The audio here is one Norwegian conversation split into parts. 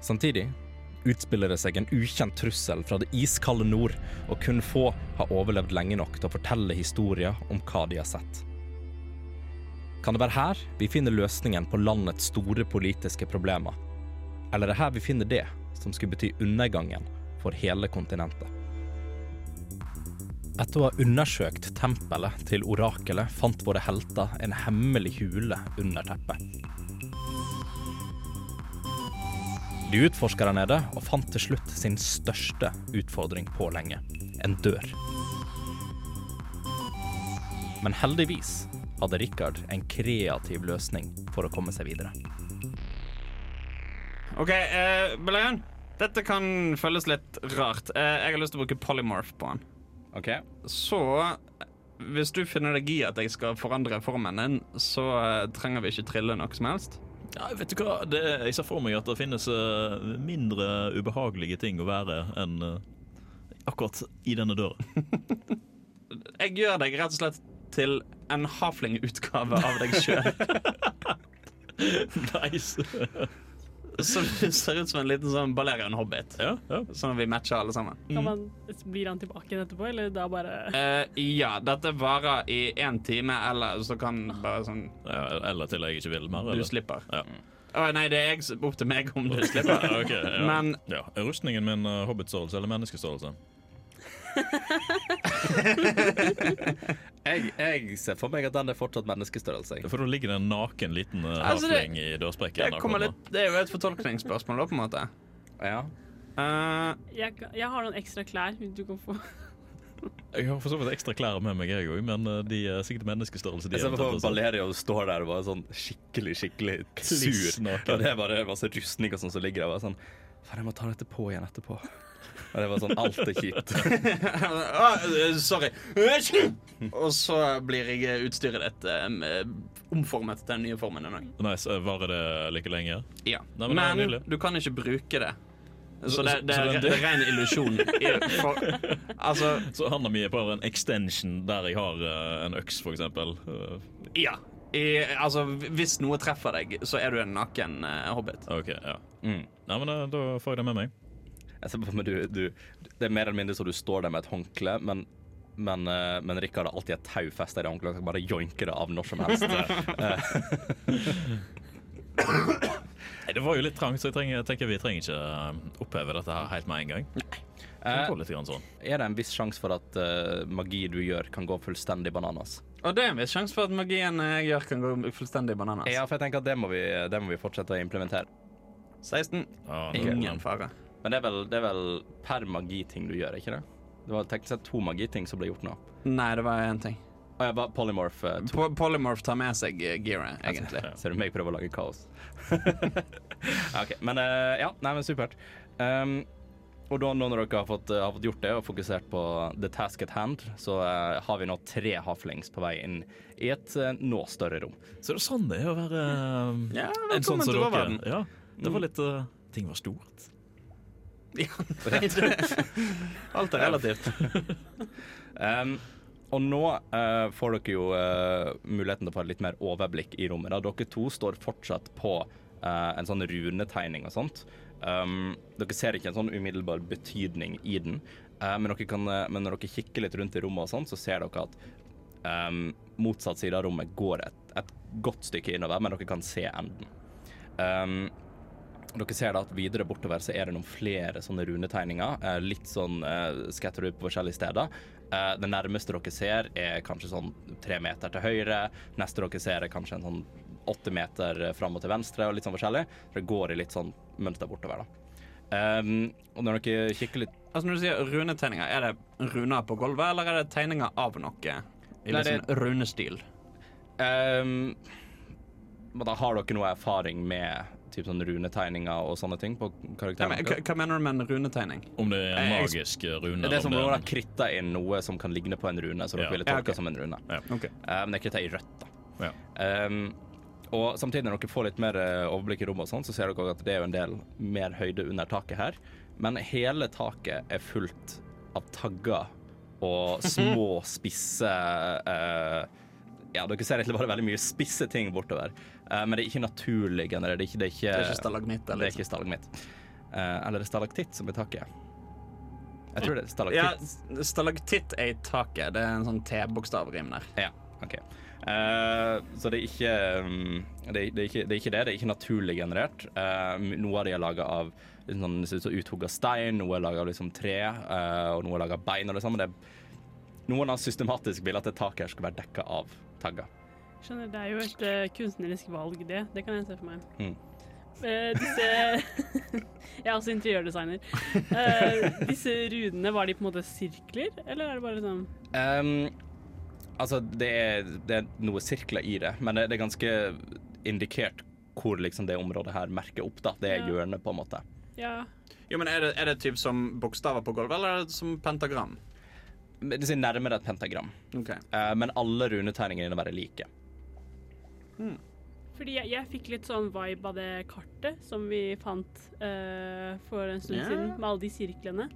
Samtidig utspiller det seg en ukjent trussel fra det iskalde nord, og kun få har overlevd lenge nok til å fortelle historier om hva de har sett. Kan det være her vi finner løsningen på landets store politiske problemer? Eller er det her vi finner det som skulle bety undergangen for hele kontinentet? Etter å ha undersøkt tempelet til orakelet fant våre helter en hemmelig hule under teppet. De utforska der nede og fant til slutt sin største utfordring på lenge en dør. Men heldigvis hadde Rikard en kreativ løsning for å komme seg videre. OK, eh, Belayan. Dette kan føles litt rart. Eh, jeg har lyst til å bruke polymorph på han. Ok, Så hvis du finner deg i at jeg skal forandre formen din, så eh, trenger vi ikke trille noe som helst. Ja, vet du hva? Det, jeg ser for meg at det finnes eh, mindre ubehagelige ting å være enn eh, akkurat i denne døren. Jeg gjør deg rett og slett til en hafling-utgave av deg sjøl. nice. Som ser ut som en liten sånn Balerian-hobbit. Ja, ja. Sånn at vi matcher alle sammen. Kan man, blir han tilbake igjen etterpå, eller da bare Eh, ja, dette varer i én time, eller så kan bare sånn ja. Eller til jeg ikke vil mer. Du slipper. Ja. Å, nei, det er jeg, opp til meg om du slipper. okay, ok, ja. Men ja. Er rustningen min uh, hobbitstørrelse eller menneskestørrelse? Jeg, jeg ser for meg at den er fortsatt menneskestørrelse. For da ligger det en naken liten uh, Altså, det- i dørsprekken. Det, litt, det er jo et fortolkningsspørsmål, da, på en måte. Ja. Uh, jeg, jeg har noen ekstra klær du kan få. Jeg har for så vidt ekstra klær med meg, jeg òg, men uh, de er sikkert menneskestørrelse. De Jeg ser for meg. Valeria står der og bare sånn skikkelig, skikkelig sur. Og det er bare masse rustninger sånn som ligger der. Bare sånn jeg må ta dette på igjen etterpå. Og det var sånn Alt er kjipt. eh, sorry. Og så blir jeg utstyret ditt eh, omformet til den nye formen en òg. Nice. uh, Varer det like lenge? Ja. Nei, men Men du kan ikke bruke det. Så det, det, er, det er ren illusjon. Altså, Så handa mi er bare en extension der jeg har en øks, for eksempel. Ja. I, altså, hvis noe treffer deg, så er du en naken uh, hobbit. OK, ja. Mm. Nei, men da får jeg det med meg. Jeg ser på meg du, du, det er mer eller mindre så du står der med et håndkle, men men, eh, men Rikard har alltid et tau festa i det håndkleet. Kan bare joinke det av når som helst. Nei, Det var jo litt trangt, så jeg trenger, tenker vi trenger ikke uh, oppheve dette her helt med en gang. Eh, litt grann sånn. er det en viss sjanse for at uh, magi du gjør, kan gå fullstendig bananas? Og det er en viss sjanse for at magien jeg gjør, kan gå fullstendig bananas. Ja, for jeg tenker at det må vi, det må vi fortsette å implementere. 16. Ah, Ingen fare. Men det er vel, det er vel per magiting du gjør, ikke det? Det var teknisk sett to magiting som ble gjort nå. Nei, det var én ting. Å ja, bare polymorph eh, to. Po- Polymorph tar med seg eh, gearet, egentlig. Ser du meg prøve å lage kaos? OK. Men eh, ja, nei, men supert. Um, og da, nå når dere har fått, har fått gjort det og fokusert på the task at hand, så eh, har vi nå tre haflings på vei inn i et eh, nå større rom. Så det er sånn det er å være uh, Ja, en sånn velkommen som til vår dere. verden. Ja, det var litt uh, Ting var stort. Alt er relativt. Um, og nå uh, får dere jo uh, muligheten til å få litt mer overblikk i rommet. Da. Dere to står fortsatt på uh, en sånn runetegning og sånt. Um, dere ser ikke en sånn umiddelbar betydning i den, men, kan, men når dere kikker litt rundt i rommet, og sånt, så ser dere at um, motsatt side av rommet går et, et godt stykke innover, men dere kan se enden. Um, dere ser da at videre bortover så er det noen flere sånne runetegninger, eh, litt sånn uh, på forskjellige steder. Eh, det nærmeste dere ser er kanskje sånn tre meter til høyre, neste dere ser er kanskje en sånn åtte meter fram og til venstre, og litt sånn forskjellig. Det går i litt sånn mønster bortover, da. Um, og når dere kikker litt Altså Når du sier runetegninger, er det runer på gulvet, eller er det tegninger av noe? I Nei, litt sånn runestil. um, Da har dere noe erfaring med typ sånn runetegninger og sånne ting på Ja, men, hva, hva mener du med en runetegning? Om det er en magisk eh, rune. det er som om du har kritta inn noe som kan ligne på en rune, så dere Ja. ville Ja, tolke ok. som en rune. Ja. Okay. Uh, men det er kritta i rødt, da. Ja. Um, og samtidig når dere får litt mer eh, overblikk i rommet, og sånn, så ser dere også at det er jo en del mer høyde under taket her. Men hele taket er fullt av tagger og små, spisse eh, Ja, dere ser egentlig bare veldig mye spisse ting bortover. Uh, men det er ikke naturlig generert. Det er ikke, det er ikke, Det er ikke stalagmitt? det er Eller? ikke stalagmitt. Uh, eller det er stalaktitt som er taket. Jeg tror det er Ja, stalaktitt. stalaktitt er i taket. Det er en sånn T-bokstavrim der. Ja, OK. Uh, så det er, ikke, um, det, er, det, er ikke, det er ikke det. Det er ikke naturlig generert. Noe av de er laga av liksom, sånn, det uthugga stein, noe er laga av liksom, tre, og noe er laga av bein. Og det samme. Det er, noen har systematisk villet at det taket her skal være dekka av tagger. Skjønner, det er jo et uh, kunstnerisk valg, det. Det kan jeg se for meg. Mm. Uh, disse Jeg er også interiørdesigner. Uh, disse runene, var de på en måte sirkler, eller er det bare sånn Um, altså, det er, det er noe sirkler i det, men det, det er ganske indikert hvor liksom det området her merker opp. da. Det er Ja. hjørnet, på en måte. Ja. Jo, men Er det, er det typ som bokstaver på gulvet, eller er det som pentagram? Det sier nærmere et pentagram. Okay. Uh, men alle runetegningene er være like. Fordi jeg, jeg fikk litt sånn vibe av det kartet som vi fant uh, for en stund yeah. siden, med alle de sirklene.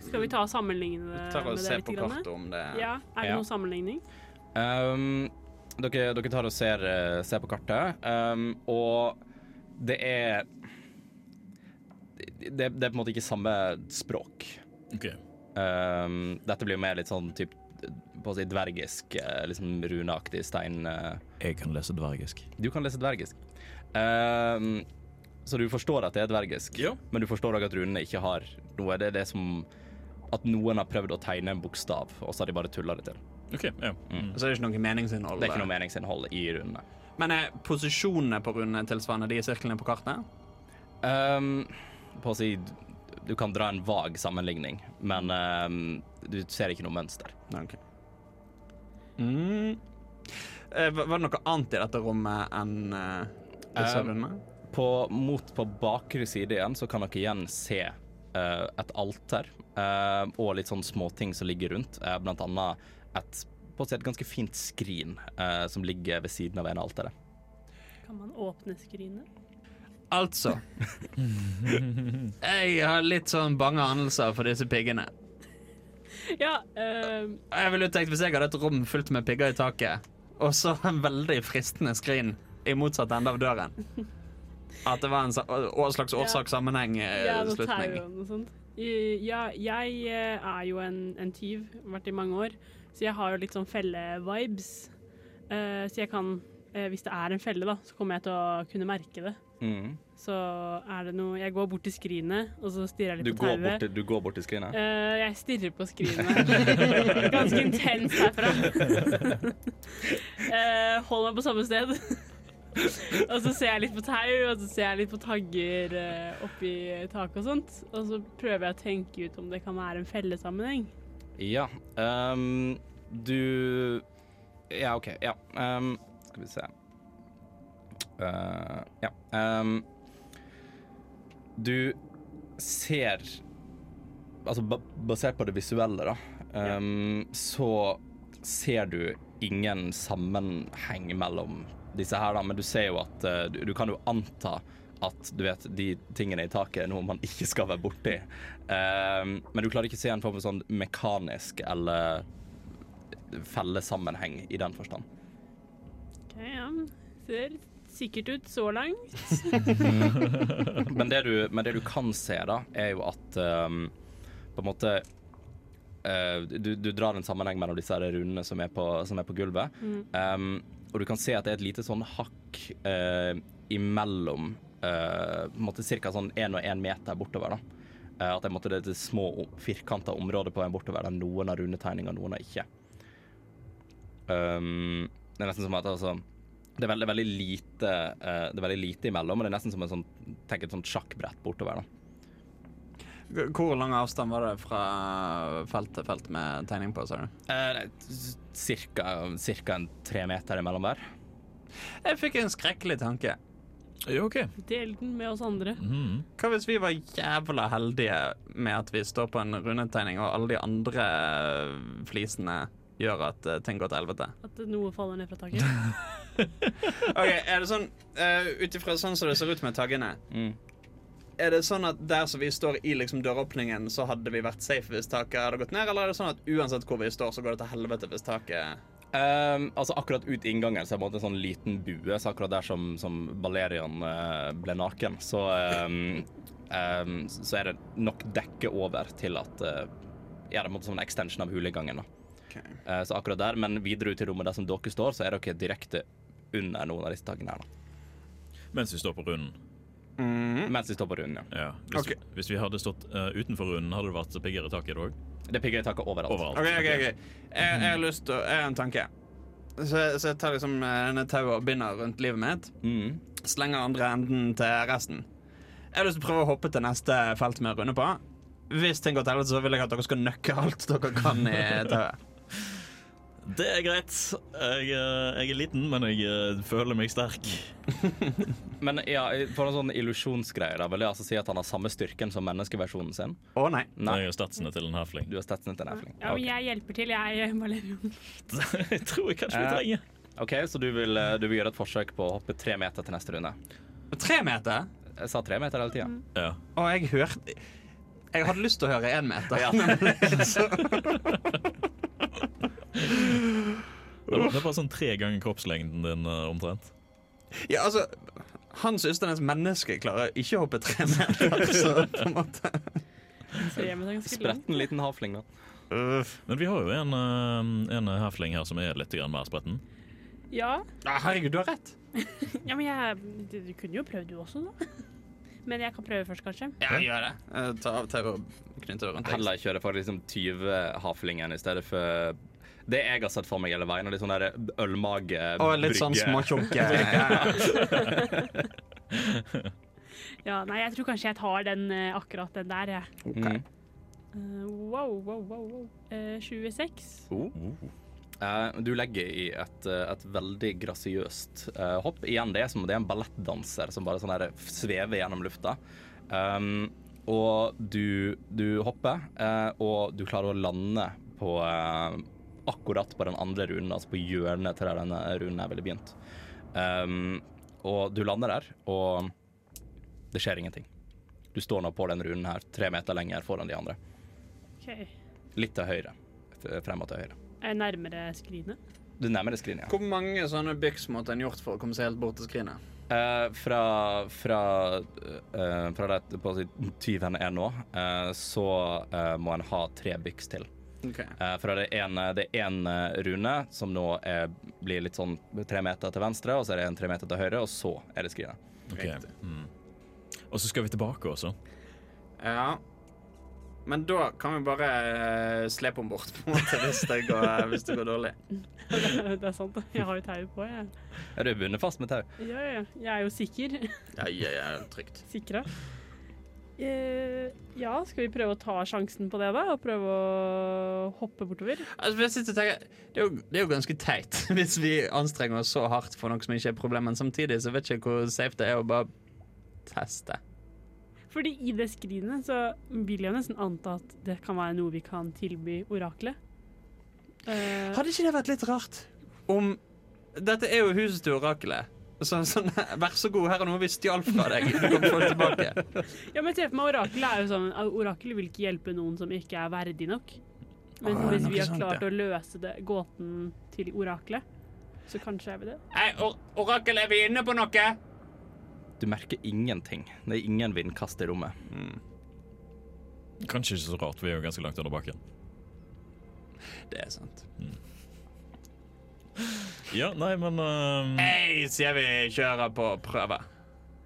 Skal vi ta og sammenligne det Tar og med det litt? på kartet om det Ja, er det Ja. noen sammenligning? Um, dere, dere tar og ser, eh, ser på kartet, um, og det er det, det er på en måte ikke samme språk. Ok. Um, dette blir jo mer litt sånn typ på å si dvergisk, eh, liksom runeaktig stein. eh. Jeg kan lese dvergisk. Du kan lese dvergisk. Um, så du forstår at det er dvergisk, Ja. men du forstår òg at runene ikke har noe. Det er det som at noen har prøvd å tegne en bokstav, og så har de bare tulla det til. Ok, ja. Mm. Så er ikke noe meningsinnhold. Det er ikke noe meningsinnhold i runene. Men er posisjonene på runene tilsvarende de sirklene på kartet? Um, på å si Du kan dra en vag sammenligning, men um, du ser ikke noe mønster. Ok. Mm. Eh, Var det noe annet i dette rommet enn uh, disse Um? På, mot på bakre side igjen så kan dere igjen se uh, et alter uh, og litt sånn småting som ligger rundt. uh, blant annet et, på å si et ganske fint skrin eh, som ligger ved siden av en av alteret. Kan man åpne skrinet? Altså Jeg har litt sånn bange anelser for disse piggene. Ja, uh... Jeg ville tenkt Hvis jeg hadde et rom fullt med pigger i taket, og så en veldig fristende skrin i motsatt ende av døren At det var en slags Ja. årsak-sammenheng ja. I- Ja, jeg eh, er jo en, en tyv, vært i mange år, så jeg har jo litt sånn felle-vibes. Uh, så jeg kan, eh, hvis det er en felle, da, så kommer jeg til å kunne merke det. Mm. Så er det noe Jeg går bort til skrinet, og så stirrer jeg Du, litt på går bort tauet. du går bort til skrinet? Eh, jeg stirrer på skrinet. Ganske intenst herfra. Eh, hold meg på samme sted. og så ser jeg litt på tau, og så ser jeg litt på tagger eh, oppi taket og sånt. Og så prøver jeg å tenke ut om det kan være en fellesammenheng. Ja. Um, du Ja, OK. Ja. ehm, skal vi se. uh, ja. Um, du ser Altså ba basert på det visuelle, da, ehm, så ser du ingen sammenheng mellom disse her, da, men du ser jo at uh, du, du kan jo anta at du vet, de tingene i taket er noe man ikke skal være borti. Ehm, men du klarer ikke å se en form for sånn mekanisk eller fellesammenheng i den forstand. Ok, ja. Ser sikkert ut så langt. Men det du, men det du kan se, da, er jo at um, på en måte uh, du, du drar en sammenheng mellom disse her runene som er på, som er på gulvet. Ehm, og du kan se at det er et lite sånn hakk uh, imellom uh, på en måte ca. sånn 1 og 1 meter bortover. da. Uh, at det, på en måte, det er et små firkanta områder på veien bortover der noen har runetegninger og noen har ikke. Um, det er nesten som at altså, det er veldig, veldig lite uh, Det er veldig lite imellom, men det er nesten som en sånn, tenk et sånt sjakkbrett bortover. da. Hvor lang avstand var det fra felt til felt med tegning på, sa du? Eh, cirka, cirka en tre meter imellom der. Jeg fikk en skrekkelig tanke. Ja, OK. Del den med oss andre. Mhm. Hva hvis vi var jævla heldige med at vi står på en rundetegning, og alle de andre flisene gjør at uh, ting går til helvete? At noe faller ned fra taket. Ok, er det sånn uh, Ut ifra sånn som det ser ut med taggene, Mm. er det sånn at der som vi står i liksom døråpningen, så hadde vi vært safe hvis taket hadde gått ned, eller er det sånn at uansett hvor vi står, så går det til helvete hvis taket Um, altså Akkurat ut inngangen så er det en sånn liten bue. Så akkurat der som, som Balerion uh, ble naken, så, um, um, så er det nok dekke over til at uh, Ja, det er på en måte som en extension av huleinngangen. da. Ok. Eh, så akkurat der, Men videre ut i rommet der som dere står, så er dere direkte under noen av disse taggene her. da. Mens vi står på runden. mm. Mens vi står på runden, ja. Ja. Hvis, okay. vi, hvis vi hadde stått uh, utenfor runden, hadde det vært piggere tak i det òg? Det er pigger i taket overalt. Overalt. OK, OK. ok Jeg, jeg har lyst til å Jeg har en tanke. Så, så jeg tar liksom eh, denne tauet og binder rundt livet mitt. Mm. Slenger andre enden til resten. Jeg har lyst til å prøve å hoppe til neste felt vi runde på. Hvis ting går til helvete, så vil jeg at dere skal nøkke alt dere kan i tauet. Det er greit. Jeg, eh, jeg er liten, men jeg eh, føler meg sterk. Men ja, for en sånn illusjonsgreie, da, vil jeg altså si at han har samme styrken som menneskeversjonen sin? Å nei. Nei, Jeg har statsene til en hafling. du har statsene til Nefling. Ja, men jeg hjelper til, jeg, Valerian. jeg tror jeg kanskje vi Eh. trenger. OK, så du vil, eh, du vil gjøre et forsøk på å hoppe tre meter til neste runde? Tre meter? Jeg sa tre meter hele tida. Ja. Og jeg hørte Jeg hadde lyst til å høre én meter. så, Det er bare sånn tre ganger kroppslengden din eh, omtrent. ja, altså han Hans Ysternes menneske klarer ikke å hoppe tre meter, så på en måte er. Spretten liten havfling, da. Men vi har jo en, eh, en hafling her som er litt grann mer spretten. Ja. Ah, herregud, du har rett. ja, men jeg Du, du kunne jo prøvd du også, da. Men jeg kan prøve først, kanskje. Ja, gjør det. Uh, Ta av tauet og knytte det rundt deg. Heller kjøre for liksom 20 havflingen i stedet for det jeg har sett for meg hele veien. og Litt sånn der ølmage Og litt sånn brygge. småtjunke. Ja. Nei, jeg tror kanskje jeg tar den eh, akkurat den der, jeg. Ok. Mm. Eh, wow, wow, wow. wow. Uh, 26. Oh. Uh, du legger i et, eh, et veldig grasiøst eh, hopp. Igjen, det er som det er en ballettdanser som bare sånn her svever gjennom lufta. Um, og du, du hopper, eh, og du klarer å lande på eh, akkurat på den andre runen, altså på hjørnet til der denne runen her ville begynt. Um, og du lander der, og det skjer ingenting. Du står nå på den runen her, tre meter lenger foran de andre. Okay. Litt til høyre. Frem og til høyre. Er jeg nærmere skrinet? Du er nærmere skrinet, ja. Hvor mange sånne byks måtte en gjort for å komme seg helt bort til skrinet? Uh, fra fra, uh, fra det på si tyven er nå, uh, så eh, må en ha tre byks til. Ok. Uh, fra det ene det er en eh, rune som nå er, blir litt sånn tre meter til venstre, og så er det en tre meter til høyre, og så er det skrinet. Okay. Mm. Og så skal vi tilbake også. Ja. Men da kan vi bare uh, slepe henne bort, på en måte, hvis det går, hvis det går dårlig. det er sant. Jeg har jo tau på, jeg. Er du bundet fast med tau? Ja, ja. Jeg er jo sikker. Ja, ja, ja, trygt. Sikra. Eh, ja, skal vi prøve å ta sjansen på det, da? Og prøve å hoppe bortover? Altså, tenker, det, er jo, det er jo ganske teit hvis vi anstrenger oss så hardt for noe som ikke er problemet, men samtidig så vet jeg ikke hvor safe det er å bare teste. Fordi i det skrinet så vil jeg nesten anta at det kan være noe vi kan tilby oraklet. Uh, Hadde ikke det vært litt rart om Dette er jo huset til orakelet. Så, sånn, vær så god, her er noe vi stjal fra deg. Du kan få det tilbake. ja, men se for meg Orakelet er jo sånn Orakelet vil ikke hjelpe noen som ikke er verdig nok. Men Ah, hvis vi har klart ja. å løse det, gåten til oraklet, så kanskje er vi det. Hei, or orakel, er vi inne på noe? Du merker ingenting. Det er ingen vindkast i rommet. Kanskje ikke så rart, vi er jo ganske langt under bakken. Det er sant. Ja, nei, men um... Hei, sier vi kjører på prøve.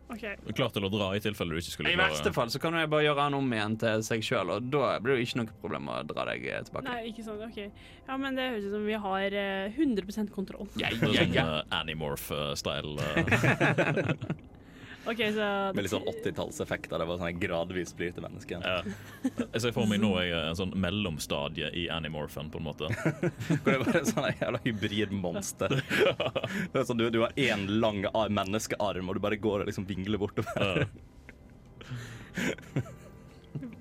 OK. Klar til å dra i tilfelle du ikke skulle I verste fall så kan jeg bare gjøre han om igjen til seg sjøl, og da blir det ikke noe problem å dra deg eh, tilbake. Nei, ikke sånn. OK. Ja, men det høres ut som vi har eh, 100 kontroll. Ja, Det er ja, sånn uh, Animorph-style. uh, OK, så Med litt sånn 80-tallseffekter. Det var sånn gradvis blir til menneske. Ja. Jeg ser for meg nå jeg er en sånn mellomstadie i Animorphen, på en måte. Hvor det bare er sånn jævla hybridmonster. Det er sånn, du, du har én lang menneskearm, og du bare går og liksom vingler bortover. Ja.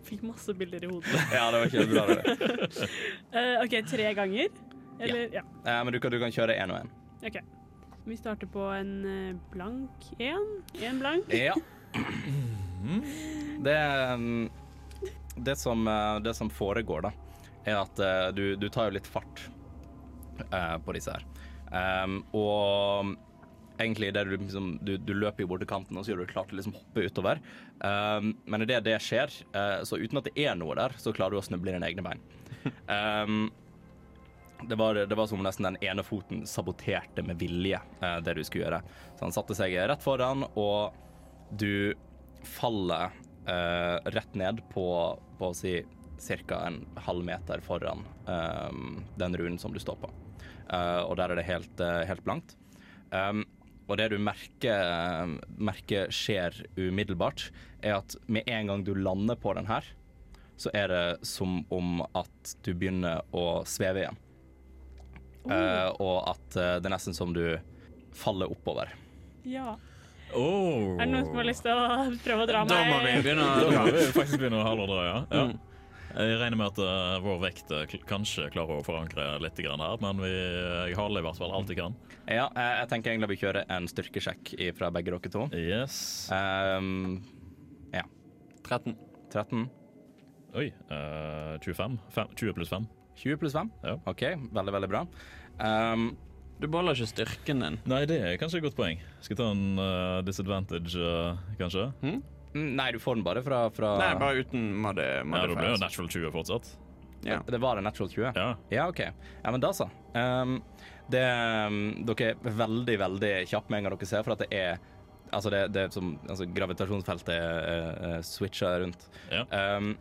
fikk masse bilder i hodet. Ja, det var ikke bra. det. uh, OK, tre ganger? Eller ja. Eh, men du kan, du kan kjøre én og én. OK. Vi starter på en eh, blank én. Én blank. Ja. Det, mm, det, som, eh, det som foregår, da, er at eh, du, du tar jo litt fart på disse her. Um, og egentlig det du, liksom, du, du løper jo bort til kanten og så gjør du klart til å liksom hoppe utover. Um, men idet det skjer, så uten at det er noe der, så klarer du å snuble i dine egne bein. Um, det var, det var som om nesten den ene foten saboterte med vilje eh, det du skulle gjøre. Så han satte seg rett foran, og du faller eh, rett ned på, på å si ca. en halv meter foran eh, den runen som du står på. Eh, og der er det helt, eh, helt blankt. Um, og det du merker, merker skjer umiddelbart, er at med en gang du lander på den her, så er det som om at du begynner å sveve igjen. Eh, og at eh, det er nesten som du faller oppover. Ja. Oh. Er det noen som har lyst til å prøve å dra Da meg? må vi begynne Da må vi faktisk begynne å halve og dra, ja. ja. Mm. Jeg regner med at uh, vår vekt kanskje klarer å forankre litt grann her, men vi, jeg haler i hvert fall alt jeg kan. Ja, jeg tenker egentlig at vi kjører en styrkesjekk fra begge dere to. Yes. Um, 13. 13. Oi. eh, 25? 5, 20 pluss 5? 20 pluss 5. Ja. OK, veldig, veldig bra. Um, Du beholder ikke styrken din. Nei, det er kanskje et godt poeng. Skal jeg ta en uh, disadvantage, uh, kanskje? Hmm? nei, du får den bare fra, fra Nei, bare uten modi Ja, da blir jo natural 20 fortsatt. Ja. Det var en natural 20? Ja. Ja, OK. Ja, men da så. Um, det, um, dere er veldig, veldig kjappe med en gang dere ser, for at det er Altså, det, det som altså, gravitasjonsfeltet er uh, switcha rundt. Ja. Um,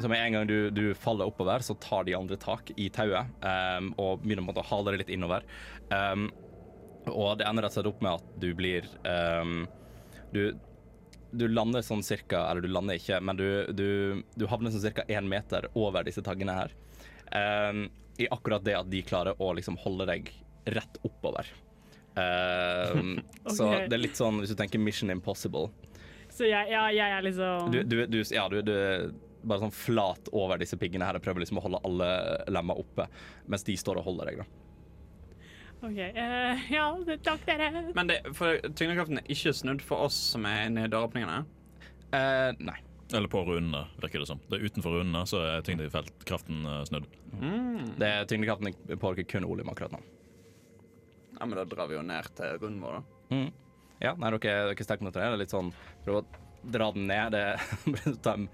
så med en gang du, du faller oppover, så tar de andre tak i tauet um, og begynner på en å hale det litt innover. Um, og det ender rett og slett opp med at du blir Du du lander sånn cirka, eller du lander ikke, men du, du, du havner sånn cirka én meter over disse taggene her. I akkurat det at de klarer å liksom holde deg rett oppover. Um, Så det er litt sånn, hvis du tenker Mission Impossible Så jeg, ja, jeg er liksom Du, du, du, ja, du, du er bare sånn flat over disse piggene her og prøver liksom å holde alle lemmer oppe, mens de står og holder deg, da. OK. Uh, ja, takk, dere. Men det, for tyngdekraften er ikke snudd for oss som er inne i døråpningene. Uh, nei. Eller på runene, virker det som. Det er Utenfor runene så er tyngdekraften eh, snudd. Mm. Det er tyngdekraften påvirker kun Olim akkurat nå. Ja, men da drar vi jo ned til runden vår, da. Mm. Ja, nei, dere, dere ikke sterke nok til det. Det er litt sånn Prøv å dra den ned. Det Ta en,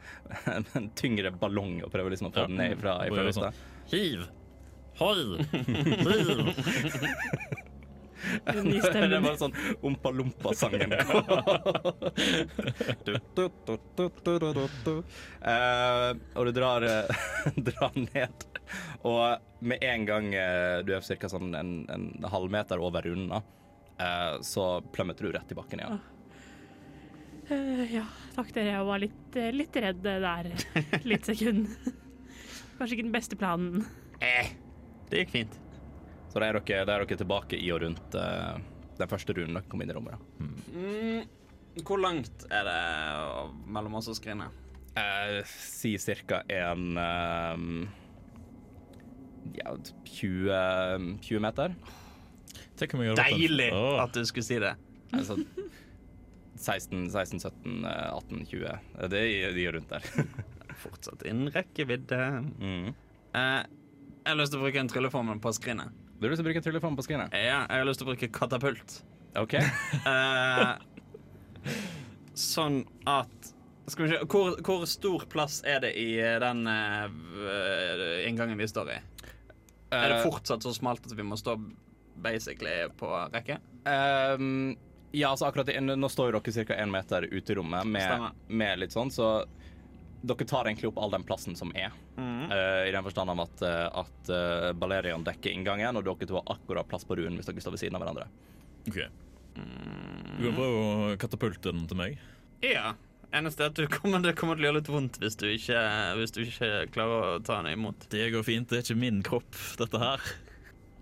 en, en tyngre ballong og prøve liksom å få Ja. den ned fra, ifra fra lufta. sånn. Hiv! Hoi! Hiv! Det bare sånn Ompa-lompa-sangen. Eh, og du drar, eh, drar ned. Og med en gang eh, du er ca. Sånn en, en halv meter over runden, eh, så plømmet du rett i bakken igjen. Uh, ja, takk, dere. Jeg var litt, litt redd der litt sekund. Kanskje ikke den beste planen. Eh, det gikk fint. Så da er dere, da er dere tilbake i og rundt uh, den første runden dere kom inn i rommet. da. Mm. Hvor langt er det mellom oss og skrinet? Eh, si ca. en eh, ja, 20, 20 meter. Deilig oh. at du skulle si det. Altså 16, 16 17, eh, 18, 20. Eh, Det er de rundt der. Fortsatt innen rekkevidde. Mm. Eh, jeg har lyst til å bruke en trylleformel på skrinet. Du har lyst til å bruke trylleformel på skrinet? Ja, jeg har lyst til å bruke katapult. OK. Eh, sånn at Skal vi se hvor, hvor stor plass er det i den uh, inngangen vi står i? Er det Eh, fortsatt så smalt at vi må stå basically på rekke? Um, ja, altså akkurat Nå står jo dere ca. én meter ute i rommet med, med litt sånn, så dere tar egentlig opp all den plassen som er. Mm. Uh, I den forstand at, eh, at uh, Balerion dekker inngangen, og dere to har akkurat plass på runen hvis dere står ved siden av hverandre. Ok. Du kan prøve å katapulte den til meg. Ja. Eneste er at du kommer, det kommer til å gjøre litt vondt hvis du ikke, hvis du ikke klarer å ta den imot. Det går fint. Det er ikke min kropp, dette her.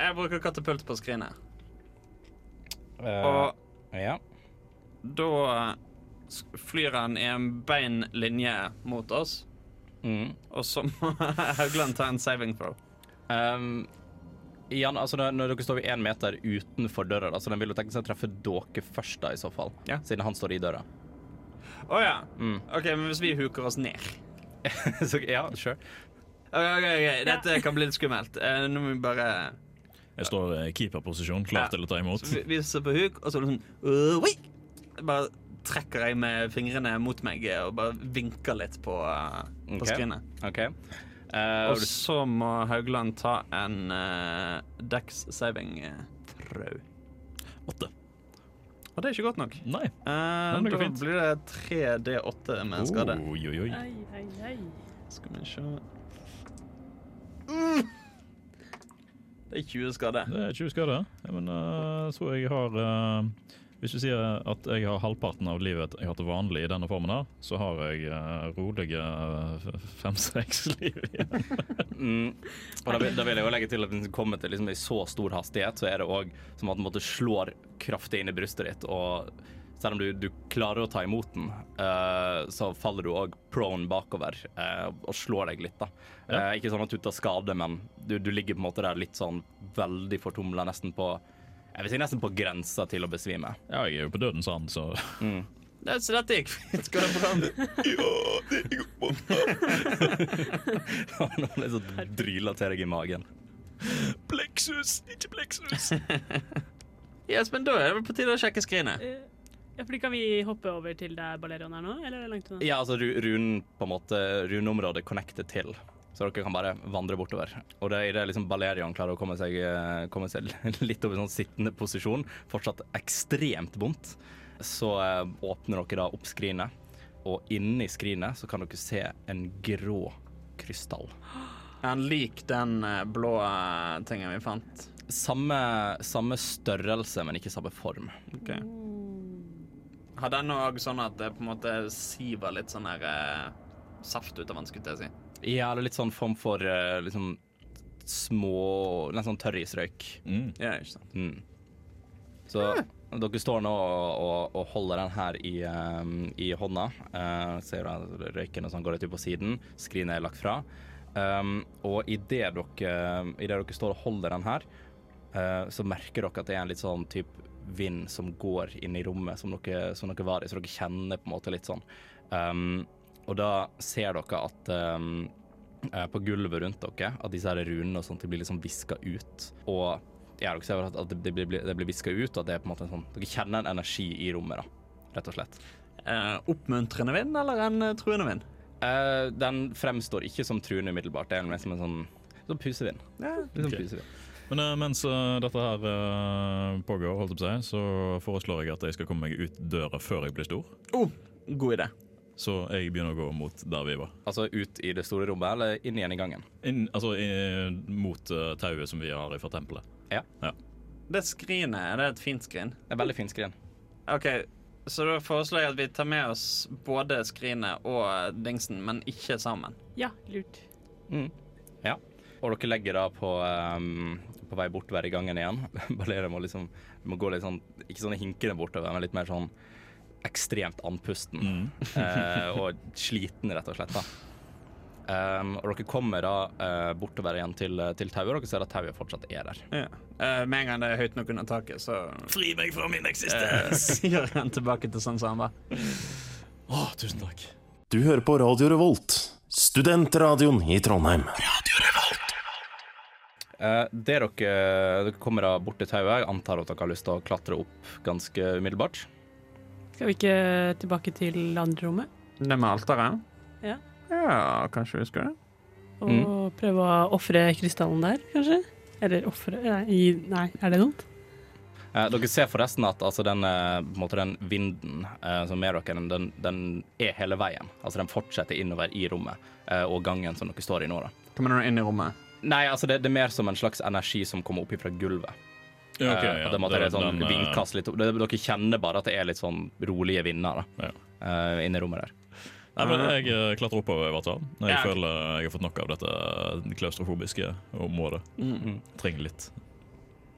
Jeg bruker katapult på skrinet. Uh, Og ja. da flyr han i en bein linje mot oss, Mm. og så må Haugland ta en saving throw. Um, igjen, altså når, når dere står ved én meter utenfor døra, da, så den vil jo tenke seg å treffe dere først, da, i så fall. Ja. Siden han står i døra. Å ja. Mm. OK, men hvis vi huker oss ned så ja, sure. OK, ok, ok, dette kan bli litt skummelt. Uh, nå må vi bare Jeg står i keeperposisjon, klar Ja. til å ta imot. vi, vi ser på huk, og så er det sånn øh! Bare trekker jeg med fingrene mot meg og bare vinker litt på, uh, på skrinet. OK. Uh, Og så må Haugland ta en uh, Dex saving throw. Åtte. Og det er ikke godt nok. Nei. uh, da fint. blir det 3D8 med skade. Oi, oi, oi. Skal vi se mm. Det er 20 skade. Det er 20 skader. Ja, men uh, så jeg har uh, Hvis du sier at jeg har halvparten av livet jeg har til vanlig i denne formen her, så har jeg uh, rolige fem-seks liv igjen. mm, og da, vil, da vil jeg jo legge til at hvis den kommer til liksom, i så stor hastighet, så er det òg som at den måtte slår kraftig inn i brystet ditt. Og selv om du, du klarer å ta imot den, uh, så faller du òg prone bakover uh, og slår deg litt. da. Ja. Eh, ikke sånn at du tar skade, men du, du ligger på en måte der litt sånn veldig fortumla, nesten på jeg vil si nesten på grensa til å besvime. Ja, jeg er jo på dødens rand, så Mm. Det, så dette gikk fint. Går det bra? Nå er så dryla til deg i magen. Pleksus, ikke pleksus! Yes, men da er det på tide å sjekke skrinet. Eh, Ja, fordi Kan vi hoppe over til der Balerion er nå, eller er det langt unna? Ja, altså runen på en måte Runeområdet connecter til. Så dere kan bare vandre bortover. Og det er idet liksom Balerion klarer å komme seg, eh, komme seg litt over sånn sittende posisjon, fortsatt ekstremt vondt, så eh, åpner dere da opp skrinet. Og inni skrinet så kan dere se en grå krystall. Er han lik den eh, blå tingen vi fant? Samme, samme størrelse, men ikke samme form. Okay. Har den òg sånn at det på en måte siver litt sånn her eh, saft ut av den, skulle jeg si? Ja, det er litt sånn form for eh, liksom små Litt sånn tørrisrøyk. Mm. Ja, ikke sant. Mm. Så dere står nå og, og, og holder den her i, um, i hånda. Uh, ser du at røyken og sånn går litt ut på siden. Skrinet er lagt fra. Um, og idet dere, i det dere står og holder den her, uh, så merker dere at det er en litt sånn type vind som går inn i rommet som dere, som dere var i, så dere kjenner på en måte litt sånn. Um, og da ser dere at um, på gulvet rundt dere, at disse her runene og sånt de blir liksom viska ut. Og ja, dere ser at det, det blir, det blir viska ut, og at det er på en måte en sånn Dere kjenner en energi i rommet, da, rett og slett. Eh, oppmuntrende vind eller en eh, truende vind? Eh, den fremstår ikke som truende umiddelbart, det er mer som en sånn, som pusevind. Ja. Sånn pusevind. Men uh, mens uh, dette her uh, pågår, holdt jeg på å si, så foreslår jeg at jeg skal komme meg ut døra før jeg blir stor. Oh, god idé. Så jeg begynner å gå mot der vi var. Altså ut i det store rommet, eller inn igjen i gangen. Inn, altså i, mot uh, tauet som vi har fra tempelet. Ja. Det skrinet, er det et fint skrin? Det er veldig fint skrin. OK, så da foreslår jeg at vi tar med oss både skrinet og dingsen, men ikke sammen. Ja, lurt. Mm. Ja. Og dere legger da på, um, på vei bortover i gangen igjen. Balere må liksom må gå litt sånn Ikke sånn hinkende bortover, men litt mer sånn ekstremt andpusten. Mm. eh, og sliten, rett og slett. da. Um, og dere kommer da uh, bortover igjen til, til tauet, og dere ser at tauet fortsatt er der. Ja. Uh, med en gang det er høyt nok under taket, så Fri meg fra min eksistens! eksistens! gjør han tilbake til sånn som han var. Å, tusen takk. Du hører på Radio Revolt, studentradioen i Trondheim. Eh, det dere, dere kommer da bort til tauet, jeg antar at dere har lyst til å klatre opp ganske umiddelbart. Skal vi ikke tilbake til andre? Det med alteret? Ja. Ja, kanskje vi skal det? Og Mm. prøve å ofre krystallen der, kanskje? Eller ofre nei, nei, er det dumt? Eh, dere ser forresten at altså, den, eh, måte, den vinden eh, som er dere, den, den er hele veien. Altså den fortsetter innover i rommet eh, og gangen som dere står i nå. da. Kommer du inn i rommet? Nei, altså det, det er mer som en slags energi som kommer opp fra gulvet. Ja, ok, Eh, ja. det måtte Det sånn den, eh, vindkast litt opp. Det- Dere kjenner bare at det er litt sånn rolige vinder da, Ja. eh, inne i rommet der. Nei, men jeg klatrer oppover, i hvert fall. Jeg Ja. føler jeg har fått nok av dette klaustrofobiske området. Mm. Trenger litt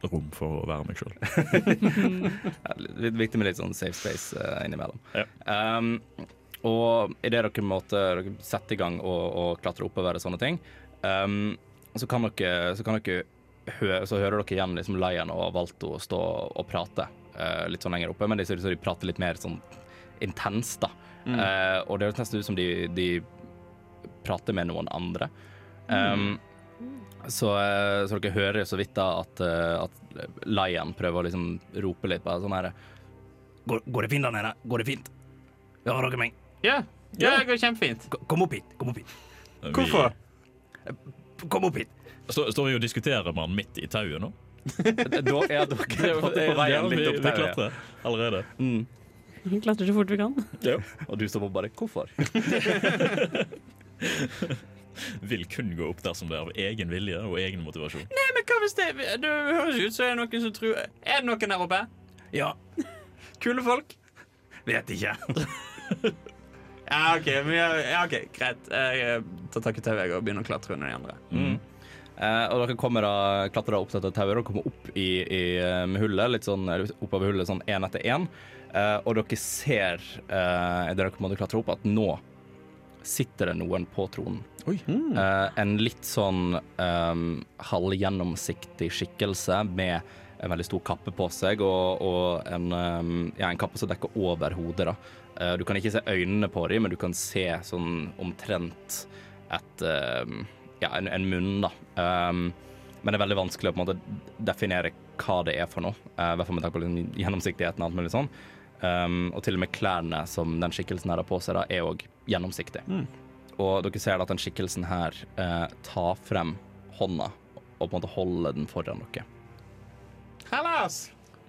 rom for å være meg sjøl. Litt viktig med litt sånn safe space uh, innimellom. Ja. Um, og idet dere måtte sette i gang og, og klatre oppover og sånne ting, um, så kan dere, så kan dere hø så hører dere igjen liksom Lion og Valto stå og prate uh, litt sånn lenger oppe, men de, så de prater litt mer sånn intenst, da. Eh, og det høres nesten ut som de, de prater med noen andre. Um, så, uh, så dere hører så vidt da at, at Lion prøver å liksom rope litt på sånn her går, går det fint der nede? Går det fint? Ja, dere meg? Ja, ja, det går kjempefint. Kom opp hit. Kom opp hit. Hvorfor? Kom opp hit. Står, står vi og diskuterer med han midt i tauet nå? Da er dere på veien litt opp vi der. klatrer allerede. Mm. Vi klatrer så fort vi kan. Og du står på bare Hvorfor? Vil kun gå opp dersom det er av egen vilje og egen motivasjon. Nei, men hva hvis det Det høres ut som det er noen som tror Er det noen der oppe? Ja, Kule folk? vet ikke. Ja, OK, men, ja, ok, greit. Jeg tar tak i tauet og begynner å klatre under de andre. Mm. Eh, og dere kommer da, klatrer da opp dette tauet og kommer opp i, i eh, hullet, litt sånn oppover hullet sånn én etter én. Eh, og dere ser, uh, dere å klatre opp, at nå sitter det noen på tronen. Eh, en litt sånn um, halvgjennomsiktig skikkelse med en veldig stor kappe på seg, og, og en, um, ja, en kappe som dekker over hodet. Eh, du kan ikke se øynene på dem, men du kan se sånn omtrent et um, ja, en, en munn, da. Um, men det er veldig vanskelig å på en måte definere hva det er for noe. Uh, I hvert fall med tanke på liksom, gjennomsiktigheten og alt mulig sånn. Um, og til og med klærne som den skikkelsen her har på seg, da, er òg gjennomsiktige. Og dere ser at den skikkelsen her uh, tar frem hånda og på en måte holder den foran dere. Hallas!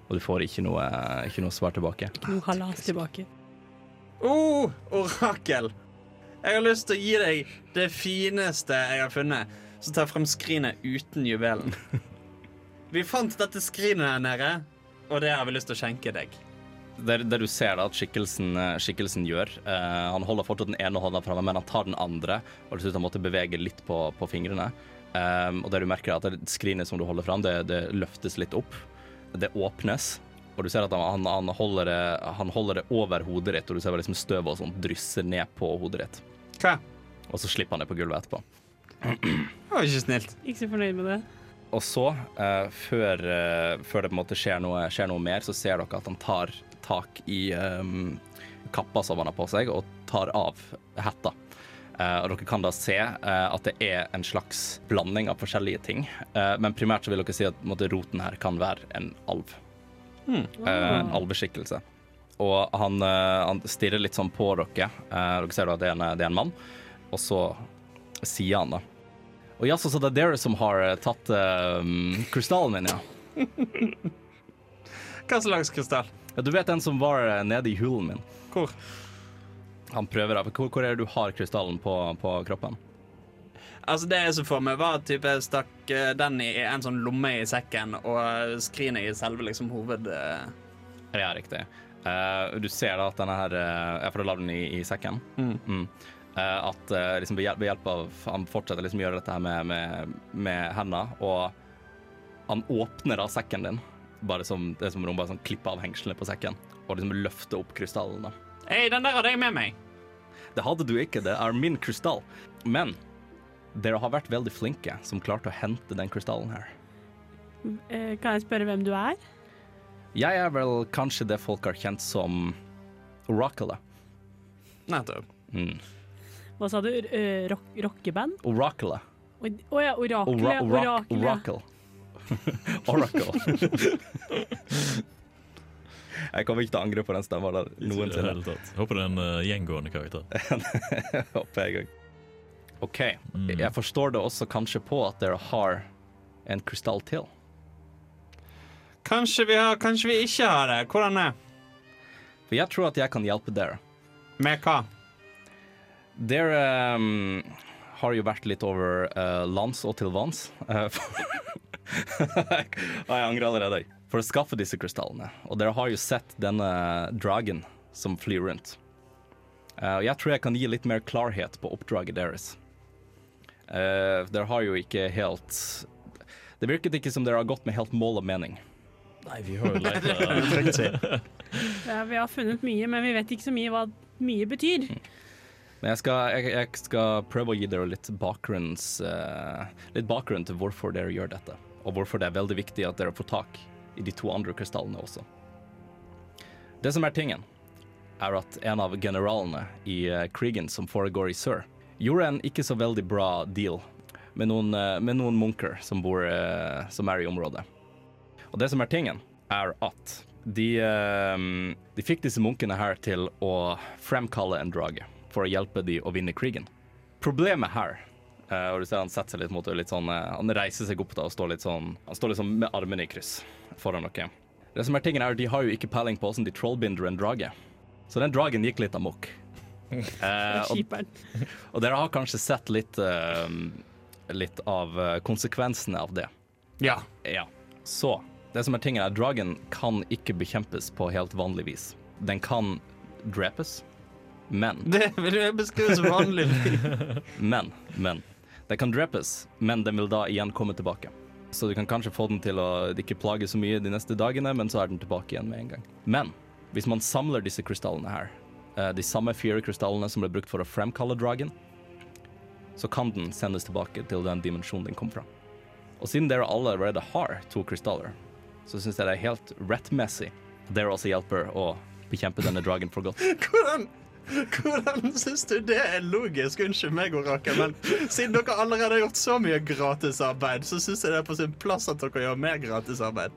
Og du får ikke noe, ikke noe svar tilbake. Ikke Noe halas tilbake. Oh, orakel! Jeg har lyst til å gi deg det fineste jeg har funnet. Så tar jeg frem skrinet uten juvelen. Vi fant dette skrinet der nede, og det har vi lyst til å skjenke deg. Det, det du ser da at skikkelsen, eh, skikkelsen gjør eh, Han holder fortsatt den ene hånda framme, men han tar den andre, og til slutt han måtte bevege litt på, på fingrene. Um, og det du merker er at det skrinet som du holder fram, det, det løftes litt opp. Det åpnes, og du ser at han, han, holder, det, han holder det over hodet ditt, og du ser liksom støvet og sånt drysse ned på hodet ditt. Hva? Og så slipper han det på gulvet etterpå. Det var ikke snilt. Ikke så fornøyd med det. Og så, uh, før, uh, før det på en måte skjer noe, skjer noe mer, så ser dere at han tar tak i um, kappa som han har på seg, og tar av hetta. Uh, og dere kan da se uh, at det er en slags blanding av forskjellige ting. Uh, men primært så vil dere si at måte, roten her kan være en alv. Eh, en alveskikkelse. Og han, eh, han stirrer litt sånn på dere. Eh, dere ser at det er en, det er en mann. Og så sier han da Og jaså, så det er dere som har eh, tatt eh, krystallen min, ja? Hva slags krystall? ja? Du vet den som var nede i hulen min? Hvor? Han prøver da. Hvor, hvor er det du har krystallen på, på kroppen? Altså Det jeg så for meg, var at jeg stakk den i en sånn lomme i sekken, og skrinet i selve liksom hoved... Ja, riktig. Eh, du ser da at denne her uh, Jeg får la den i, i sekken. Mm. Eh, at eh, liksom ved, hjelp, ved hjelp av Han fortsetter liksom å gjøre dette her med, med, med hendene, og han åpner da sekken din. Bare som, det er som om han bare sånn klipper av hengslene på sekken og liksom løfter opp krystallene. Hei, den der hadde jeg med meg. Det hadde du ikke, det er min krystall. Men dere har vært veldig flinke som klarte å hente den krystallen her. Eh, kan jeg spørre hvem du er? Jeg er vel kanskje det folk har kjent som Oracle. Nettopp. Mm. Hva sa du? Eh, rock, rockeband? Oracle. Å oh, ja, oracle. Ora Ora Oracle. Oracle. Jeg kommer ikke til å angre på den stemmen der noensinne. hele tatt. Håper det er en uh, gjengående karakter. Håper jeg òg. OK. Mm. Jeg forstår det også kanskje på at dere har en krystall til. Kanskje vi har, kanskje vi ikke har det. Hvordan er For jeg tror at jeg kan hjelpe dere. Med hva? Dere um, har jo vært litt over uh, lands og til vanns. Uh, jeg angrer allerede. for å skaffe disse krystallene. Og dere har jo sett denne dragen som flyr rundt. Uh, jeg tror jeg kan gi litt mer klarhet på oppdraget deres. Uh, dere har jo ikke helt Det virket ikke som dere har gått med helt mål og mening. Nei, vi har jo leita Ja, vi har funnet mye, men vi vet ikke så mye hva mye betyr. Men jeg skal, jeg, jeg skal prøve å gi dere litt, bakgrunns, eh, litt bakgrunn til hvorfor dere gjør dette. Og hvorfor det er veldig viktig at dere får tak i de to andre krystallene også. Det som er tingen, er at en av generalene i uh, krigen som foregår i sør, gjorde en ikke så veldig bra deal med noen, uh, med noen munker som, bor, som er i området. Og det som er tingen, er at de, eh, de fikk disse munkene her til å fremkalle en drage for å hjelpe de å vinne krigen. Problemet her eh, og du ser Han setter seg litt mot det, litt sånn, eh, han reiser seg opp da og står litt sånn Han står liksom med armene i kryss foran dere. Det som er tingen er, De har jo ikke peiling på hvordan de trollbinder en drage. Så den dragen gikk litt amok. Eh, og, og dere har kanskje sett litt, uh, litt av eh, konsekvensene av det. Ja. Ja. Så det som er tingen er Dragen kan ikke bekjempes på helt vanlig vis. Den kan drepes, men Det vil jeg beskrive som vanlig. Men, men. Den kan drepes, men den vil da igjen komme tilbake. Så du kan kanskje få den til å ikke plage så mye de neste dagene, men så er den tilbake igjen med en gang. Men hvis man samler disse krystallene her, eh, de samme fire krystallene som ble brukt for å fremkalle dragen, så kan den sendes tilbake til den dimensjonen den kom fra. Og siden dere allerede har to krystaller, så syns jeg det er helt rettmessig at dere også hjelper å bekjempe denne dragen for godt. Hvordan, hvordan syns du det er logisk? Unnskyld meg, Orakel, men siden dere allerede har gjort så mye gratisarbeid, så syns jeg det er på sin plass at dere gjør mer gratisarbeid.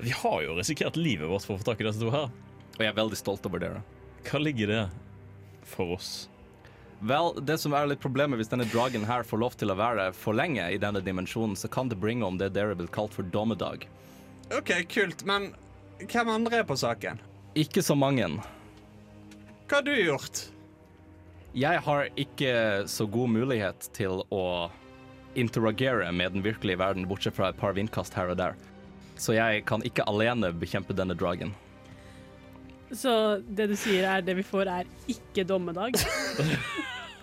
Vi har jo risikert livet vårt for å få tak i disse to her. Og jeg er veldig stolt over dere. Hva ligger det for oss? Vel, det som er litt problemet hvis denne dragen her får lov til å være for lenge i denne dimensjonen, så kan det bringe om det dere vil kalt for dommedag. OK, kult, men hvem andre er på saken? Ikke så mange. Hva har du gjort? Jeg har ikke så god mulighet til å interagere med den virkelige verden, bortsett fra et par vindkast her og der. Så jeg kan ikke alene bekjempe denne dragen. Så det du sier er det vi får, er ikke dommedag?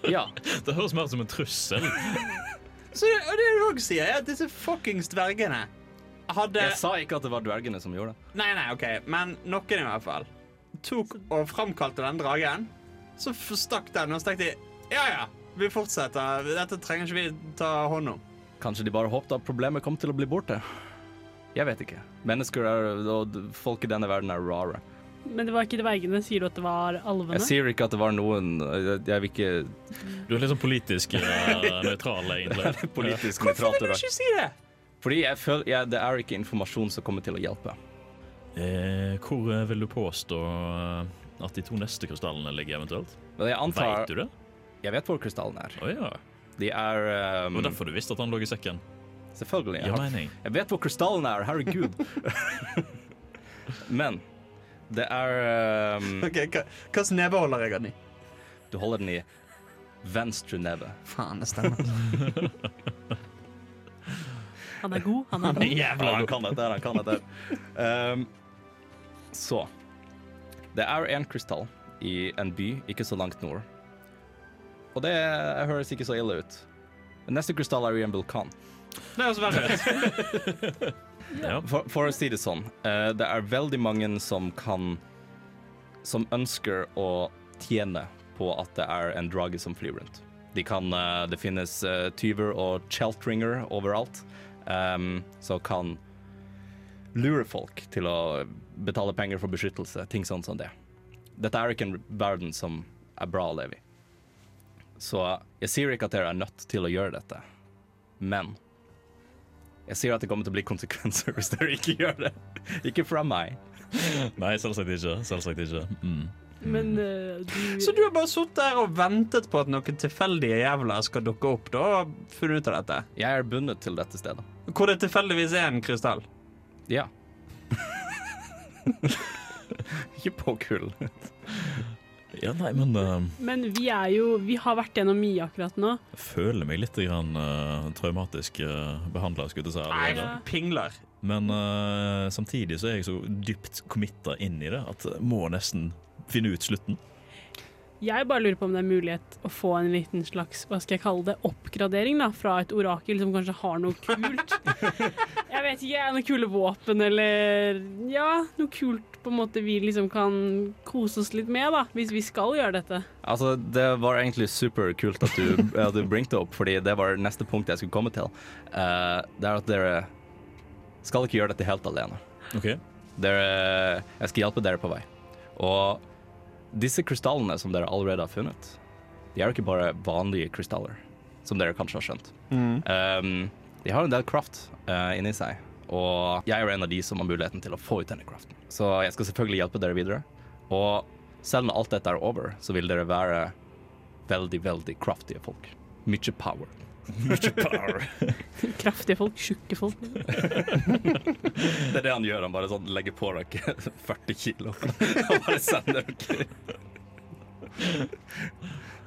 Ja, Det høres mer ut som en trussel. Så det, og det du òg sier, er at disse fuckings dvergene hadde jeg sa ikke at det var dvergene som gjorde det. Nei, nei, OK, men noen i hvert fall tok og framkalte den dragen. Så stakk den, og så tenkte de ja ja, vi fortsetter. Dette trenger ikke vi ta hånd om. Kanskje de bare håpte at problemet kom til å bli borte. Jeg vet ikke. Mennesker er, og folk i denne verden er rare. Men det var ikke dvergene. Sier du at det var alvene? Jeg sier ikke at det var noen Jeg jeg vil ikke Du er litt sånn politisk uh, nøytral, egentlig. politisk Hvorfor vil du ikke si det? Fordi jeg føler jeg, det er ikke informasjon som kommer til å hjelpe. Eh, hvor eh, vil du påstå eh, at de to neste krystallene ligger, eventuelt? Antar Veit du det? Jeg vet hvor krystallene er. Oh, ja. De er Det um, var derfor du visste at han lå i sekken. Selvfølgelig. Jeg, har, jeg vet hvor krystallene er, herregud. Men det er um, Ok, Hvilken neve holder jeg den i? Du holder den i venstre neve. Faen, det stemmer. Han er god, han er god. Jævla han kan dette, her, han kan dette. her. Um, så Det er en krystall i en by ikke så langt nord. Og det høres ikke så ille ut. Den neste krystall er i en vulkan. Det høres verre ut. Ja. For, for å si det sånn, uh, det er veldig mange som kan Som ønsker å tjene på at det er en drage som flyr rundt. De kan, uh, det finnes uh, tyver og cheltringer overalt em, som kan lure folk til å betale penger for beskyttelse, ting sånn som det. Dette er ikke en verden som er bra å leve i. Så jeg sier ikke at dere er nødt til å gjøre dette, men jeg sier at det kommer til å bli konsekvenser hvis dere ikke gjør det. Ikke fra meg. Nei, selvsagt ikke. Selvsagt ikke. Mm. Men uh, du Så du har bare sittet der og ventet på at noen tilfeldige jævler skal dukke opp da, og funnet ut av dette? Jeg er bundet til dette stedet. Hvor det tilfeldigvis er en krystall? Ja. ikke på kull. Ja, nei, men uh, Men vi er jo Vi har vært gjennom mye akkurat nå. jeg føler meg litt grann, uh, traumatisk uh, behandla, skulle jeg si. Nei. Pingler. Men uh, samtidig så er jeg så dypt committa inn i det at jeg må nesten finne ut slutten. Jeg bare lurer på om det er mulighet å få en liten slags hva skal jeg kalle det, oppgradering da, fra et orakel som kanskje har noe kult. Jeg vet ikke, noen kule våpen eller ja, noe kult på en måte vi liksom kan kose oss litt med, da, hvis vi skal gjøre dette. Altså, det var egentlig superkult at du, at du bringte opp, fordi det var neste punkt jeg skulle komme til. Uh, det er at dere skal ikke gjøre dette helt alene. Okay. Dere, jeg skal hjelpe dere på vei. Og disse krystallene som dere allerede har funnet, de er jo ikke bare vanlige krystaller, som dere kanskje har skjønt. Um, de har en del kraft uh, inni seg, og jeg er en av de som har muligheten til å få ut denne kraften. Så jeg skal selvfølgelig hjelpe dere videre. Og selv når alt dette er over, så vil dere være veldig, veldig kraftige folk. Mye power. Mye power. Kraftige folk, tjukke folk. Det er det han gjør. Han bare sånn legger på dere 40 kilo og bare sender dere.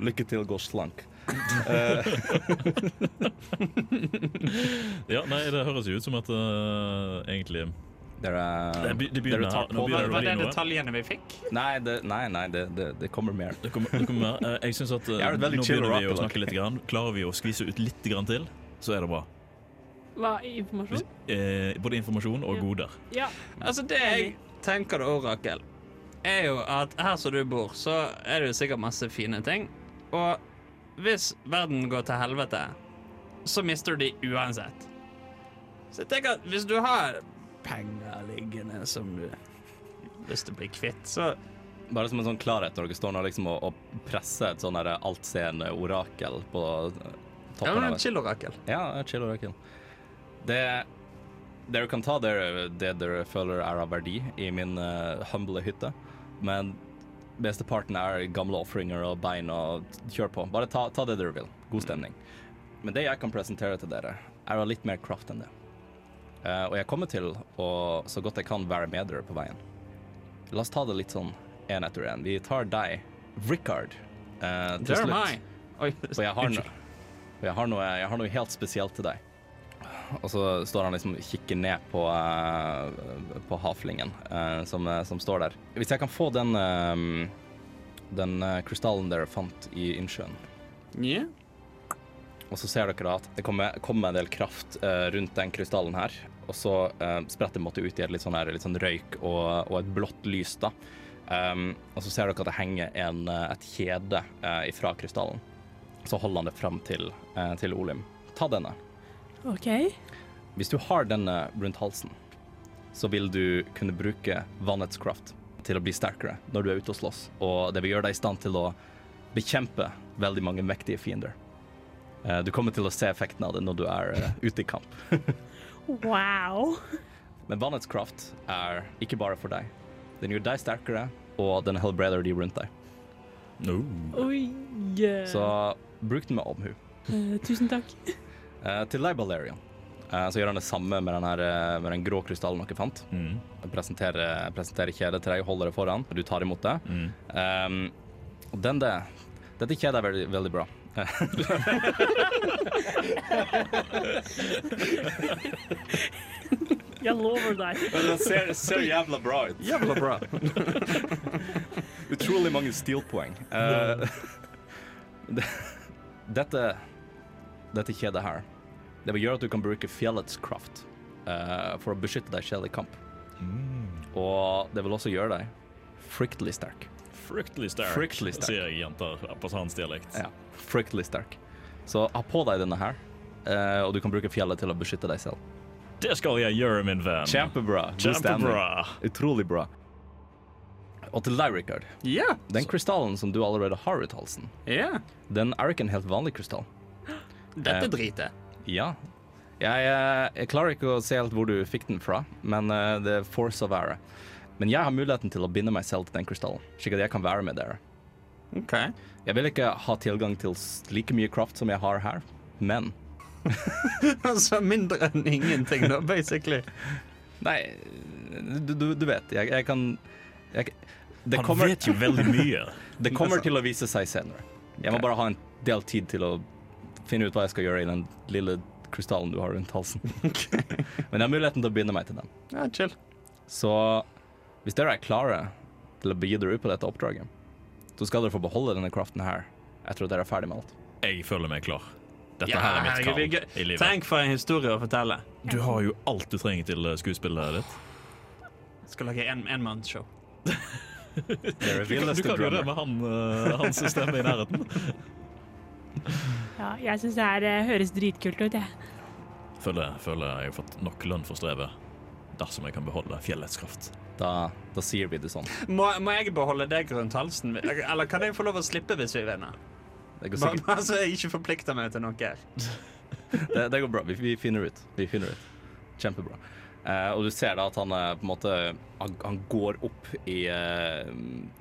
Lykke til, gå slank. Eh, ja, nei, det høres jo ut som at uh, egentlig dere, Det be- det begynner dere tar på Var, dere var det detaljene vi fikk? Nei, det, nei, nei det, det, det kommer mer. Det kommer, det kommer, eh, jeg synes at er veldig Nå begynner vi å snakke litt. Grann. Klarer vi å skvise ut litt grann til, så er det bra. Hva, informasjon? Eh, både informasjon og Ja. goder. Ja. Altså, det jeg tenker da, Rakel, er jo at her som du bor, så er det jo sikkert masse fine ting. Og hvis verden går til helvete, så mister du de uansett. Så jeg tenker at hvis du har penger liggende som du har lyst til å bli kvitt, så Bare som en sånn klarhet når dere står nå liksom og, og presser et sånn altseende orakel på eh, Ja, men av en et chill-orakel. Ja, et chill orakel. Det Dere kan ta dere, det dere føler er av verdi i min uh, humble hytte, men mesteparten er gamle ofringer og bein og kjør på. Bare ta, ta det dere vil. God stemning. Men det jeg kan presentere til dere, er av litt mer kraft enn det. Eh, og jeg kommer til å så godt jeg kan være med dere på veien. La oss ta det litt sånn én etter én. Vi tar deg, Rickard, eh, til slutt. Oi, Og jeg har, no, og jeg, har noe, jeg har noe helt spesielt til deg. Og så står han liksom og kikker ned på, uh, på havflingen uh, som, uh, som står der. Hvis jeg kan få den, eh, den eh, krystallen dere fant i innsjøen, Ja. og så ser dere at det kommer, kommer en del kraft eh, rundt den krystallen her, og så uh, spretter det ut i et litt sånn, her, litt sånn røyk og, og et blått lys, da. Um, og så ser dere at det henger en, eh, et kjede uh, ifra krystallen. Så holder han det fram til, uh, til Olim. Ta denne. OK. Hvis du har denne rundt halsen, så vil du kunne bruke vannets kraft til å bli sterkere når du er ute og slåss. Og det vil gjøre deg i stand til å bekjempe veldig mange mektige fiender. Du kommer til å se effekten av det når du er ute i kamp. Wow. Men vannets kraft er ikke bare for deg. Den gjør deg sterkere, og den helbreder de rundt deg. No. Oi. yeah. Så bruk den med omhu. Uh, tusen takk. uh, til deg, Balerion, uh, så gjør han det samme med den, her, eh, med den grå krystallen dere fant. Mm. Jeg presenterer, presenterer kjedet til deg, og holder det foran, og du tar imot det. Mm. Um, og den det, dette kjedet er veldig, veldig bra. Jeg lover deg. Den ser, ser jævla bra ut. Jævla bra. Utrolig mange stilpoeng. Uh, det, dette, dette kjedet her, det vil gjøre at du kan bruke fjellets kraft uh, for å beskytte deg selv i kamp. Og det vil også gjøre deg fryktelig sterk. Fryktelig sterk, Fryktelig sterk. sier jeg jenter på hans dialekt. Ja, fryktelig sterk. Så ha på deg denne her, eh, og du kan bruke fjellet til å beskytte deg selv. Det skal jeg gjøre, min venn. Kjempebra. God. Kjempebra. Utrolig bra. Og til deg, Rikard. Ja. Den krystallen som du allerede har rundt halsen, ja. den er ikke en helt vanlig krystall. Dette driter dritet. Ja. Jeg, eh, jeg klarer ikke å se helt hvor du fikk den fra, men eh, det er force å være. Men jeg har muligheten til å binde meg selv til den krystallen, slik at jeg kan være med dere. OK. Jeg vil ikke ha tilgang til like mye kraft som jeg har her, men altså mindre enn ingenting, da, basically. Nei, du, du, du vet, jeg, jeg kan jeg, det, Han kommer, vet jo veldig mye. det kommer til å vise seg senere. Jeg må bare ha en del tid til å finne ut hva jeg skal gjøre i den lille krystallen du har rundt halsen. Men jeg har muligheten til å binde meg til den. Ja, chill. Så hvis dere er klare til å begi dere ut på dette oppdraget, så skal dere få beholde denne craften her etter at dere er ferdig med alt. Jeg føler meg klar. Dette Ja, her er mitt kall i livet. Tenk for en historie å fortelle. Du har jo alt du trenger til eh, skuespillet ditt. Jeg Skal lage en enmannsshow. Du kan, du kan jo det med han, uh, hans stemme i nærheten. Ja, jeg syns det her eh, høres dritkult ut, jeg. Føler, føler jeg har fått nok lønn for strevet dersom jeg kan beholde fjellets kraft. Da, da sier vi det sånn. Må, må jeg beholde deg rundt halsen? Eller kan jeg få lov å slippe hvis vi vinner? Det går sikkert bare så jeg ikke forplikter meg til noe her. det, det går bra. Vi, vi finner ut. Vi finner ut. Kjempebra. Eh, og du ser da at han eh, på en måte Han, han går opp i, eh,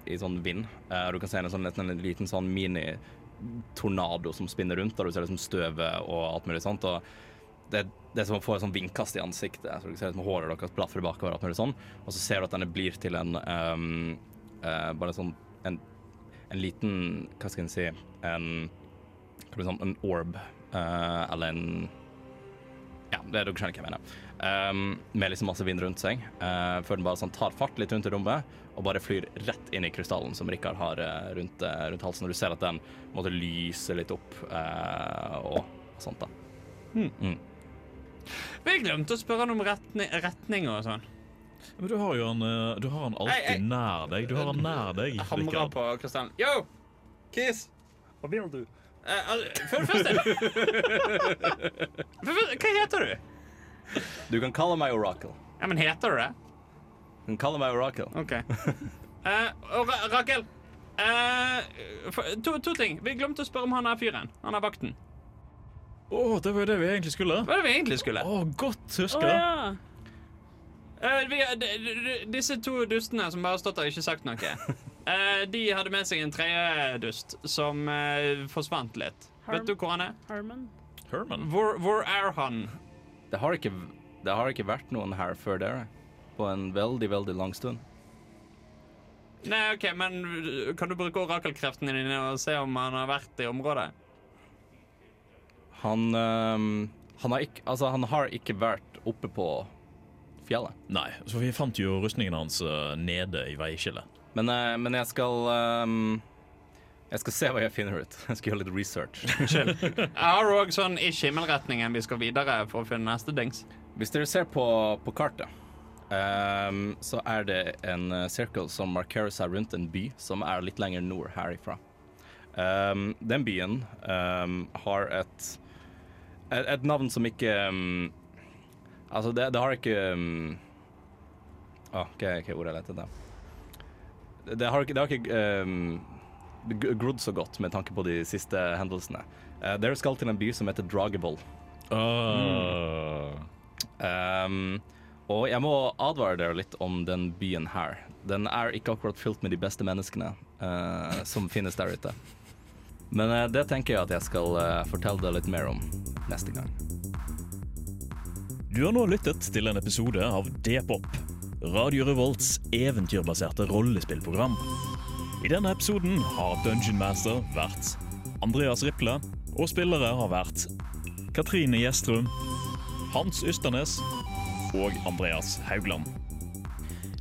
i sånn vind. Eh, du kan se en, sånn, en, en liten sånn mini-tornado som spinner rundt, der du ser liksom støvet og alt mulig sånt. Og det, det er som å få et sånn vindkast i ansiktet. Så du ser liksom håret deres plafrer bakover, og sånn. Og så ser du at denne blir til en um, uh, Bare sånn en, en liten Hva skal en si En, sånn, en orb. Uh, eller en Ja, det, dere skjønner hva jeg mener. Um, med liksom masse vind rundt seg. Uh, før den bare sånn tar fart litt rundt i rommet og bare flyr rett inn i krystallen som Rikard har rundt, rundt halsen. Og du ser at den måtte lyse litt opp uh, og sånt. da. Vi glemte å spørre han om retning, retning og sånn. Men du har jo han, eh, du har han alltid ei. alltid nær deg. Du har han nær deg. Hamra Rikard. på Kristian. Yo! Kiss! Hva vil du? Eh, al- for det første For det første, Hva heter du? Du kan kalle meg Oracle. Ja, men heter du det? Du kan kalle meg Oracle. OK. Eh, og Ra Rakel eh, for, to, to ting. Vi glemte å spørre om han er fyren. Han er vakten. Å, det var jo det vi egentlig skulle. Hva er det vi egentlig skulle? Å, godt husker huska. ja. Uh, vi, d, disse to dustene som bare har stått der og ikke sagt noe, uh, de hadde med seg en tredje dust som uh, forsvant litt. Herm Vet du hvor han er? Herman. Herman. Hvor, hvor er han? Det har, ikke, det har ikke vært noen her før dere på en veldig, veldig lang stund. Nei, ok, men Kan du bruke orakelkreftene dine og se om han har vært i området? Han, ehm, han, har ikke, altså, han har ikke vært oppe på fjellet. Nei, så vi fant jo rustningen hans eh, nede i veiskillet. Men, eh, men jeg skal um, Jeg skal se hva jeg finner ut. Jeg skal gjøre litt research. Jeg har òg sånn ikke himmelretningen vi skal videre for å finne neste dings. Hvis dere ser på, på kartet, um, så er det en uh, circle som markerer seg rundt en by som er litt lenger nord herifra. Um, den byen ehm, har et, et et navn som ikke um, Altså, det, det har ikke um, Å, hva hva ordet jeg leter etter? Det, har ikke, det har ikke um, grodd så godt med tanke på de siste hendelsene. Uh, dere skal til en by som heter Dragable. Mm. Um, og jeg må advare dere litt om den byen her. Den er ikke akkurat fylt med de beste menneskene uh, som finnes der ute. Men eh, det tenker jeg at jeg skal eh, fortelle deg litt mer om neste gang. Du har nå lyttet til en episode av D-pop, Radio Revolts eventyrbaserte rollespillprogram. I denne episoden har Dungeon Master vært Andreas Riple, og spillere har vært Katrine Gjestrum, Hans Ysternes og Andreas Haugland.